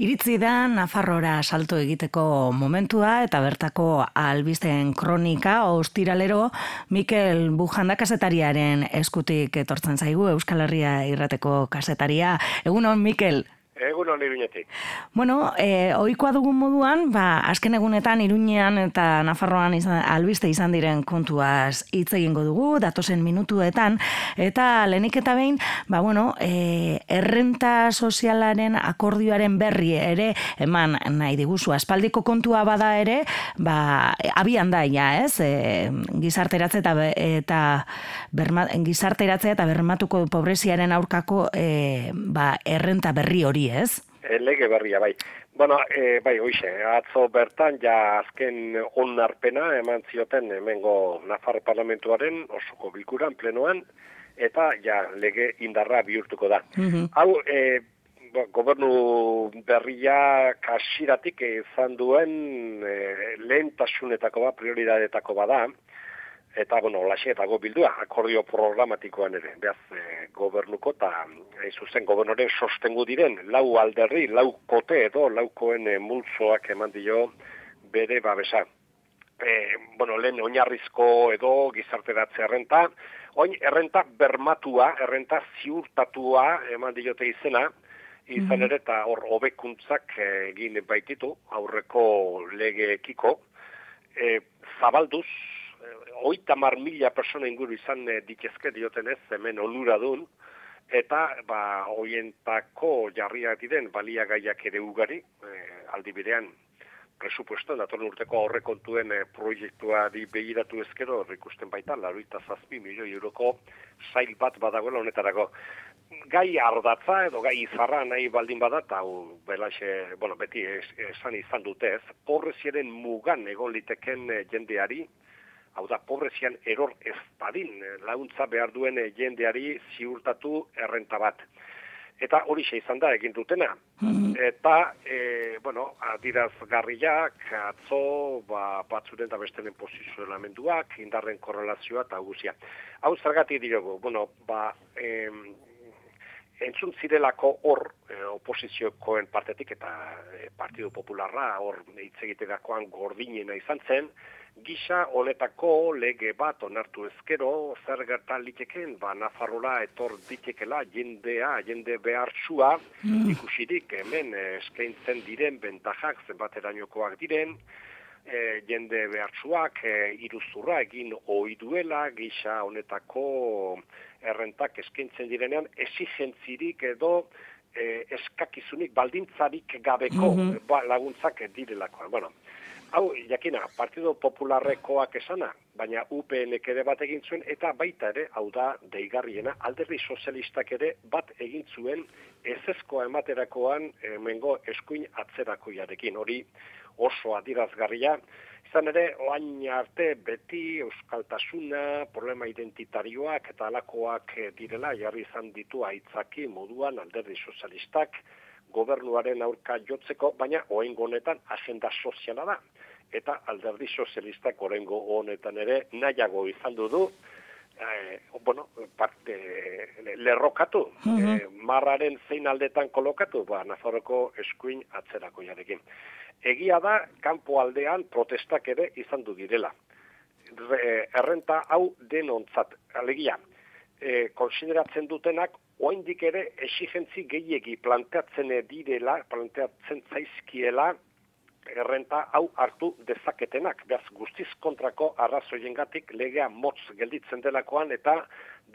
Iritzi da Nafarrora salto egiteko momentua eta bertako albisten kronika ostiralero Mikel Bujanda kasetariaren eskutik etortzen zaigu Euskal Herria irrateko kasetaria. Egunon Mikel. Egun iruñetik. Bueno, e, oikoa dugun moduan, ba, azken egunetan iruñean eta Nafarroan izan, albiste izan diren kontuaz hitz egingo dugu, datosen minutuetan, eta lehenik eta behin, ba, bueno, e, errenta sozialaren akordioaren berri ere, eman nahi diguzu, aspaldiko kontua bada ere, ba, abian da, ja, ez, e, gizarteratze eta, eta berma, gizarteratze eta bermatuko pobreziaren aurkako e, ba, errenta berri hori, ez? E, lege berria, bai. Bueno, e, bai, hoxe, atzo bertan, ja azken onarpena eman zioten hemengo Nafar Parlamentuaren osoko bilkuran, plenoan, eta ja lege indarra bihurtuko da. Mm Hau, e, gobernu berria kasiratik izan duen e, lehentasunetako ba, prioridadetako bada, eta bueno, laxe eta bildua, akordio programatikoan ere, behaz e, gobernuko eta e, zuzen gobernoren sostengu diren, lau alderri, lau kote edo, laukoen e, multzoak eman dio bere babesa. E, bueno, lehen oinarrizko edo gizarteratze errenta, oin errenta bermatua, errenta ziurtatua eman diote izena, izan mhm. ere eta hor hobekuntzak egin baititu aurreko legeekiko, e, zabalduz, oita mar mila persona inguru izan e, ditezke dioten ez, hemen onura dun, eta ba, oientako jarriak diren baliagaiak ere ugari, e, aldi bidean, presupuesto, datorren urteko aurrekontuen e, proiektua di behiratu ezkero, ikusten baita, laruita zazpi milioi euroko zail bat badagoela honetarako. Gai ardatza edo gai izarra nahi baldin badat, hau belaxe, bueno, beti esan izan dutez, porreziaren mugan egon liteken jendeari, hau da, pobrezian eror ez badin, launtza behar duen jendeari ziurtatu errenta bat. Eta hori izan da egin dutena. Mhm. Eta, e, bueno, adiraz garriak, atzo, ba, batzuren da bestenen posizio elementuak, indarren korrelazioa eta guzia. Hau zergatik diogu, bueno, ba, em, entzun zirelako hor e, oposiziokoen partetik eta e, Partido Popularra hor hitz egiterakoan gordinena izan zen, gisa honetako lege bat onartu ezkero zer gerta liteken ba Nafarrola etor ditekela jendea jende behartsua mm. ikusirik hemen eskaintzen diren bentajak zenbaterainokoak diren e, jende behartsuak e, iruzurra egin ohi duela gisa honetako errentak eskaintzen direnean exigentzirik edo e, eskakizunik baldintzarik gabeko mm laguntzak direlakoan. Bueno hau, jakina, Partido Popularrekoak esana, baina UPN ere bat egin zuen, eta baita ere, hau da, deigarriena, alderri sozialistak ere bat egin zuen ezeskoa ematerakoan emengo eskuin atzerako jarekin. Hori oso adirazgarria, izan ere, oain arte beti euskaltasuna, problema identitarioak eta alakoak direla, jarri izan ditu aitzaki moduan alderri sozialistak, gobernuaren aurka jotzeko, baina oen honetan agenda soziala da. Eta alderdi sozialistak orengo honetan ere nahiago izan du du, eh, bueno, parte, lerrokatu, mm marraren zein aldetan kolokatu, ba, Nafarroko eskuin atzerako jarekin. Egia da, kanpo aldean protestak ere izan du direla. errenta hau denontzat, alegia, e, konsideratzen dutenak oaindik ere exigentzi gehiegi planteatzen direla, planteatzen zaizkiela errenta hau hartu dezaketenak. Beraz, guztiz kontrako arrazoiengatik legea motz gelditzen delakoan eta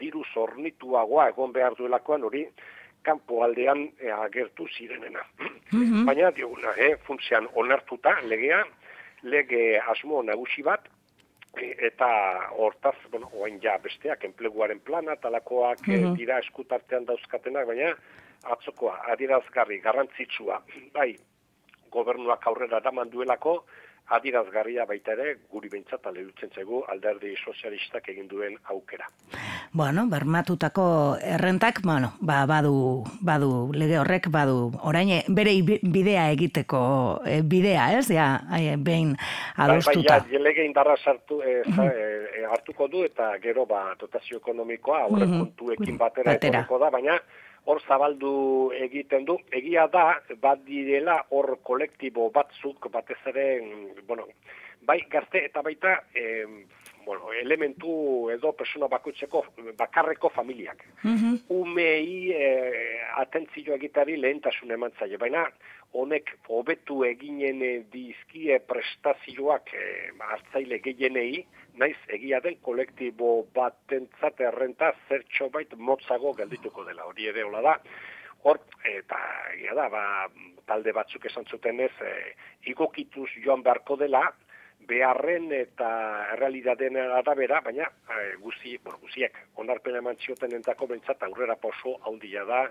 diru zornituagoa egon behar duelakoan hori kanpo aldean e, agertu zirenena. Mhm. Baina, dioguna, eh, funtzean onartuta legea, lege asmo nagusi bat, eta hortaz, bueno, oain ja besteak, enpleguaren plana, talakoak mm dira eskutartean dauzkatenak, baina atzokoa, adirazgarri, garrantzitsua, bai, gobernuak aurrera daman duelako, adirazgarria baita ere, guri behintzat alerutzen zego alderdi sozialistak egin duen aukera. Bueno, bermatutako errentak, bueno, ba, badu, badu, lege horrek, badu, orain, bere bidea egiteko e, bidea, ez, ja, behin adostuta. Bai, bai, lege indarra sartu, e, hartuko du, eta gero, ba, dotazio ekonomikoa, aurre kontuekin batera, batera. da, baina, hor zabaldu egiten du. Egia da, bat direla hor kolektibo batzuk, batez ere, bueno, bai gazte eta baita, eh, bueno, elementu edo persona bakutzeko bakarreko familiak. Mm Umei e, atentzio egitari lehentasun eman zaila, baina honek hobetu eginen dizkie prestazioak e, hartzaile gehienei, naiz egia den kolektibo batentzat errenta zertxo bait motzago geldituko dela, hori ere hola da. Hor, eta egia da, ba, talde batzuk esan zuten ez, e, igokituz joan beharko dela, beharren eta errealitateen arabera, baina e, guzi, bueno, guziek, onarpena eman zioten entako bentsat aurrera poso handia da,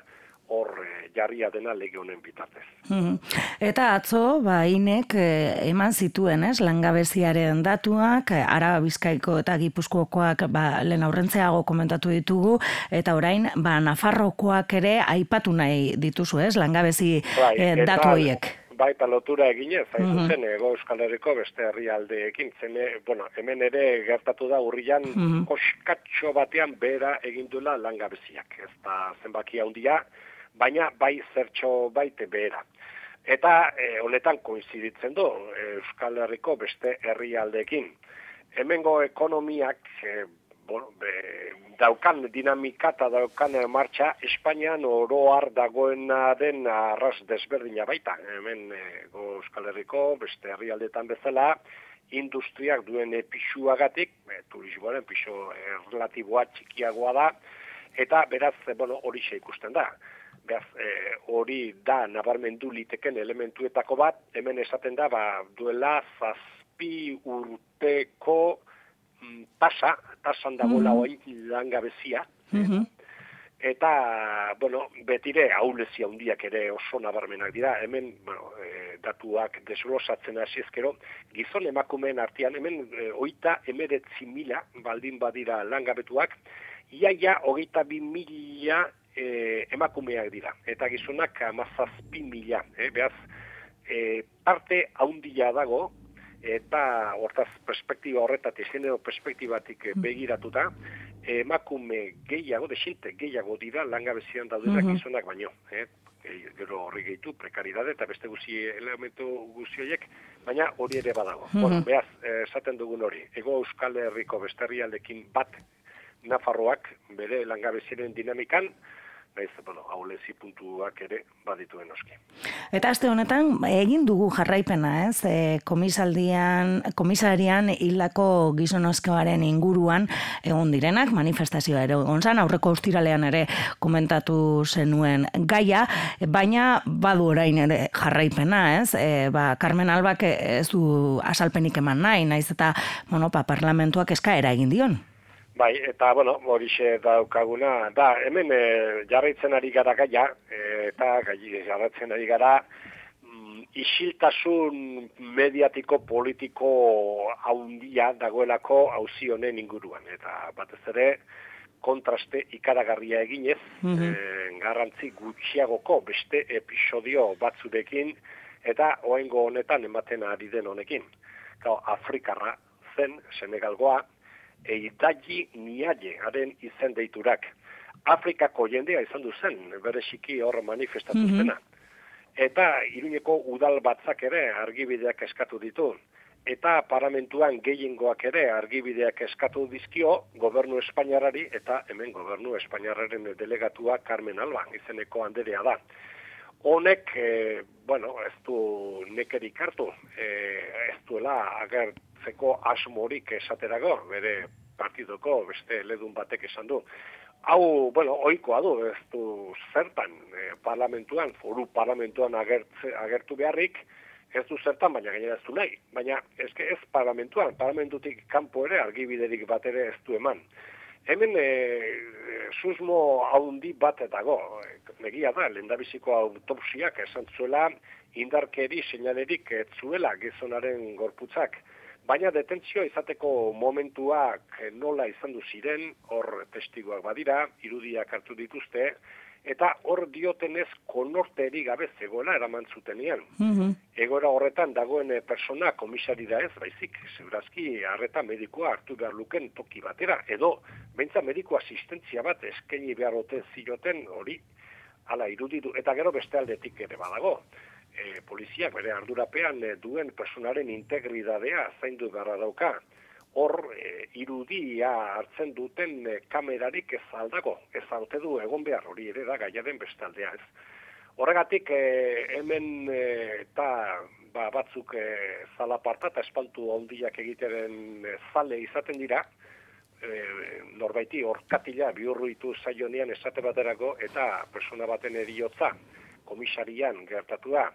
hor e, jarria dena lege honen bitartez. Mhm. Eta atzo, ba, inek e, eman zituen, ez, langabeziaren datuak, e, ara bizkaiko eta gipuzkoakoak ba, lehen aurrentzeago komentatu ditugu, eta orain, ba, Nafarrokoak ere aipatu nahi dituzu, ez, langabezi bai, e, datu horiek. baita lotura eginez, hain mm zen, ego Euskal Herriko beste herrialdeekin, zene, bueno, hemen ere gertatu da urrian, mm koskatxo batean bera egindula langabeziak, ez da zenbaki handia, baina bai zertxo baite behera. Eta e, honetan koinziditzen du Euskal Herriko beste herrialdeekin. Hemengo ekonomiak e, bueno, be, daukan dinamika eta daukan martxa Espainian oroar dagoena den arras desberdina baita. Hemen e, Euskal Herriko beste herrialdetan bezala industriak duen pixuagatik, e, turismoaren pixo e, relatiboa txikiagoa da, eta beraz, bueno, hori ikusten da. Beraz, e, hori da nabarmendu liteken elementuetako bat, hemen esaten da, ba, duela zazpi urteko Mm, tasa, tasan dagoela mm -hmm. langabezia. Mm Eta, bueno, betire haulezi handiak ere oso nabarmenak dira. Hemen, bueno, e, datuak deslosatzen hasi ezkero, gizon emakumeen artean, hemen e, oita emeretzi mila baldin badira langabetuak, iaia hogeita bi mila e, emakumeak dira. Eta gizonak amazazpi mila. E, behaz, e, parte haundia dago, eta hortaz perspektiba horretatik, genero perspektibatik mm. begiratuta, emakume gehiago, desinte gehiago dira langabezian daudenak mm -hmm. izonak baino. Eh? gero horri gehitu, prekaridade eta beste guzi elementu guzi horiek, baina hori ere badago. Mm -hmm. bueno, behaz, esaten dugun hori, ego euskal herriko beste bat Nafarroak bere langabeziren dinamikan, naiz, bueno, haulezi puntuak ere badituen oski. Eta aste honetan, egin dugu jarraipena, ez? E, komisaldian, komisarian hildako gizonozkoaren inguruan egon direnak, manifestazioa ere egon zan, aurreko austiralean ere komentatu zenuen gaia, baina badu orain ere jarraipena, ez? E, ba, Carmen Albak ez du asalpenik eman nahi, naiz eta, bueno, pa, parlamentuak eskaera egin dion. Bai, eta, bueno, horixe daukaguna, da, hemen e, jarraitzen ari gara gaia, e, eta gai jarraitzen ari gara, mm, isiltasun mediatiko politiko haundia dagoelako hauzi honen inguruan, eta batez ere, kontraste ikaragarria eginez, mm -hmm. garrantzi gutxiagoko beste episodio batzurekin, eta oengo honetan ematen ari den honekin. Gau, Afrikarra zen, Senegalgoa, eitaji niaie haren izen deiturak. Afrikako jendea izan du zen, bere xiki hor manifestatu mm zena. Eta iruñeko udal batzak ere argibideak eskatu ditu. Eta paramentuan gehiengoak ere argibideak eskatu dizkio gobernu Espainiarari eta hemen gobernu Espainiararen delegatua Carmen Alba, izeneko handerea da. Honek, e, bueno, ez du nekerik hartu, e, ez duela agert zeko asmorik esaterago, bere partidoko beste ledun batek esan du. Hau, bueno, oikoa du, ez du zertan e, parlamentuan, foru parlamentuan agertze, agertu beharrik, ez du zertan, baina gainera ez du nahi. Baina ez, ez parlamentuan, parlamentutik kanpo ere argibiderik bat ere ez du eman. Hemen e, susmo haundi bat etago, negia da, lendabiziko autopsiak esan zuela, indarkeri seinalerik ez zuela gizonaren gorputzak. Baina detentzio izateko momentuak nola izan du ziren, hor testiguak badira, irudiak hartu dituzte, eta hor diotenez konorteri gabe zegoela eraman zutenean. Mm Egora horretan dagoen persona komisari da ez, baizik, zeurazki harreta medikoa hartu behar luken toki batera, edo bentsa mediko asistentzia bat eskaini behar ote zioten hori Hala iruditu, eta gero beste aldetik ere badago. E, poliziak bere ardurapean e, duen personaren integridadea zaindu beharra dauka. Hor, e, irudia hartzen duten e, kamerarik ez aldago. Ez haute du egon behar hori ere da gaiaren beste aldea ez. Horregatik, e, hemen e, eta ba, batzuk e, zalaparta eta espantu ondiak egiteren e, zale izaten dira, e, norbaiti orkatila bihurruitu zaionian esate baterako eta persona baten eriotza komisarian gertatua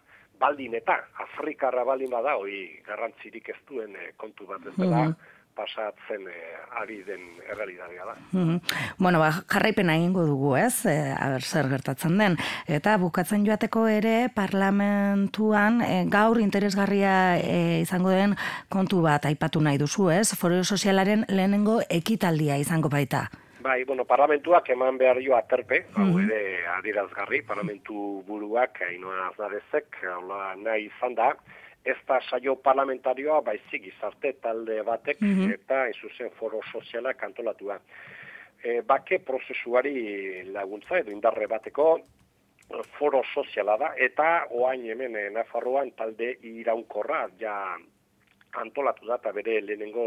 baldin eta Afrikarra baldin bada hoi garrantzirik ez duen e, kontu bat ez dela, mhm pasatzen eh, ari den errealitatea da. Mm Bueno, ba, jarraipena egingo dugu, ez? E, aber, zer gertatzen den. Eta bukatzen joateko ere parlamentuan e, gaur interesgarria e, izango den kontu bat aipatu nahi duzu, ez? Foro sozialaren lehenengo ekitaldia izango baita. Bai, bueno, parlamentuak eman behar jo aterpe, hau mm -hmm. ere adirazgarri, parlamentu buruak, hainoa aznarezek, nahi izan da, ez da saio parlamentarioa baizik izarte talde batek mhm. eta izuzen foro soziala kantolatua. E, bake prozesuari laguntza edo indarre bateko foro soziala da eta oain hemen e, Nafarroan talde iraunkorra ja antolatu da eta bere lehenengo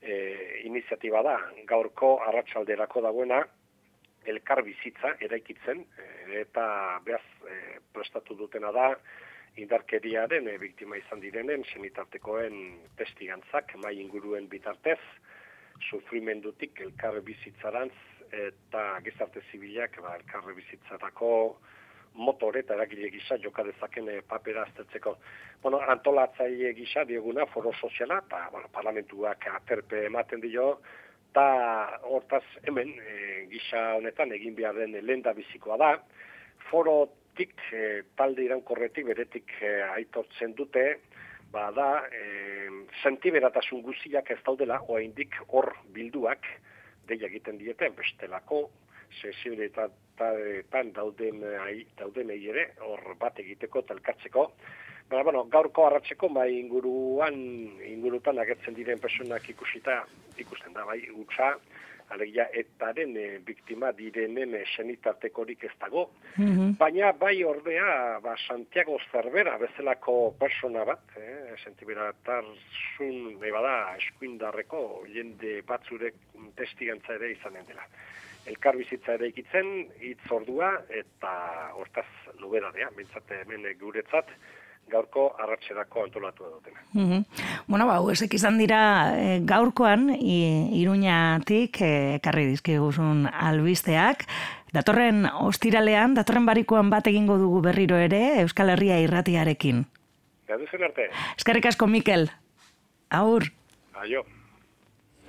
e, iniziatiba da gaurko arratsalderako dagoena elkar bizitza eraikitzen e, eta behaz e, prestatu dutena da indarkeriaren e, biktima izan direnen, senitartekoen testigantzak, mai inguruen bitartez, sufrimendutik elkarre bizitzarantz, eta gizarte zibilak ba, elkarre bizitzarako motore eta eragile gisa joka dezaken eh, papera aztertzeko. Bueno, antolatzaile gisa dioguna foro soziala, eta bueno, parlamentuak aterpe ematen dio, eta hortaz hemen e, gisa honetan egin behar den lenda bizikoa da, foro tik, e, talde irankorretik beretik e, aitortzen dute, ba da, e, sentiberatasun guziak ez daudela, oaindik hor bilduak, deia egiten dieten, bestelako, sesionetan dauden, dauden ere, hor bat egiteko, talkatzeko, Baina, bueno, gaurko arratzeko, bai inguruan, ingurutan agertzen diren personak ikusita, ikusten da, bai, utza, alegia etaren e, biktima direnen e, senitartekorik ez dago. Mhm. Baina bai ordea ba, Santiago Zerbera bezalako persona bat, eh, sentibera tarzun bada eskuindarreko jende batzurek testigantza ere izanen dela. Elkar bizitza ere ikitzen, hitz ordua eta hortaz nubedadea, bintzate hemen guretzat, gaurko arratserako antolatu dutena. Mm Bueno, ba, esek izan dira e, gaurkoan iruñatik e, ekarri dizkiguzun albisteak. Datorren ostiralean, datorren barikoan bat egingo dugu berriro ere Euskal Herria irratiarekin. Gaduzen arte. Eskerrik asko, Mikel. Aur. Aio.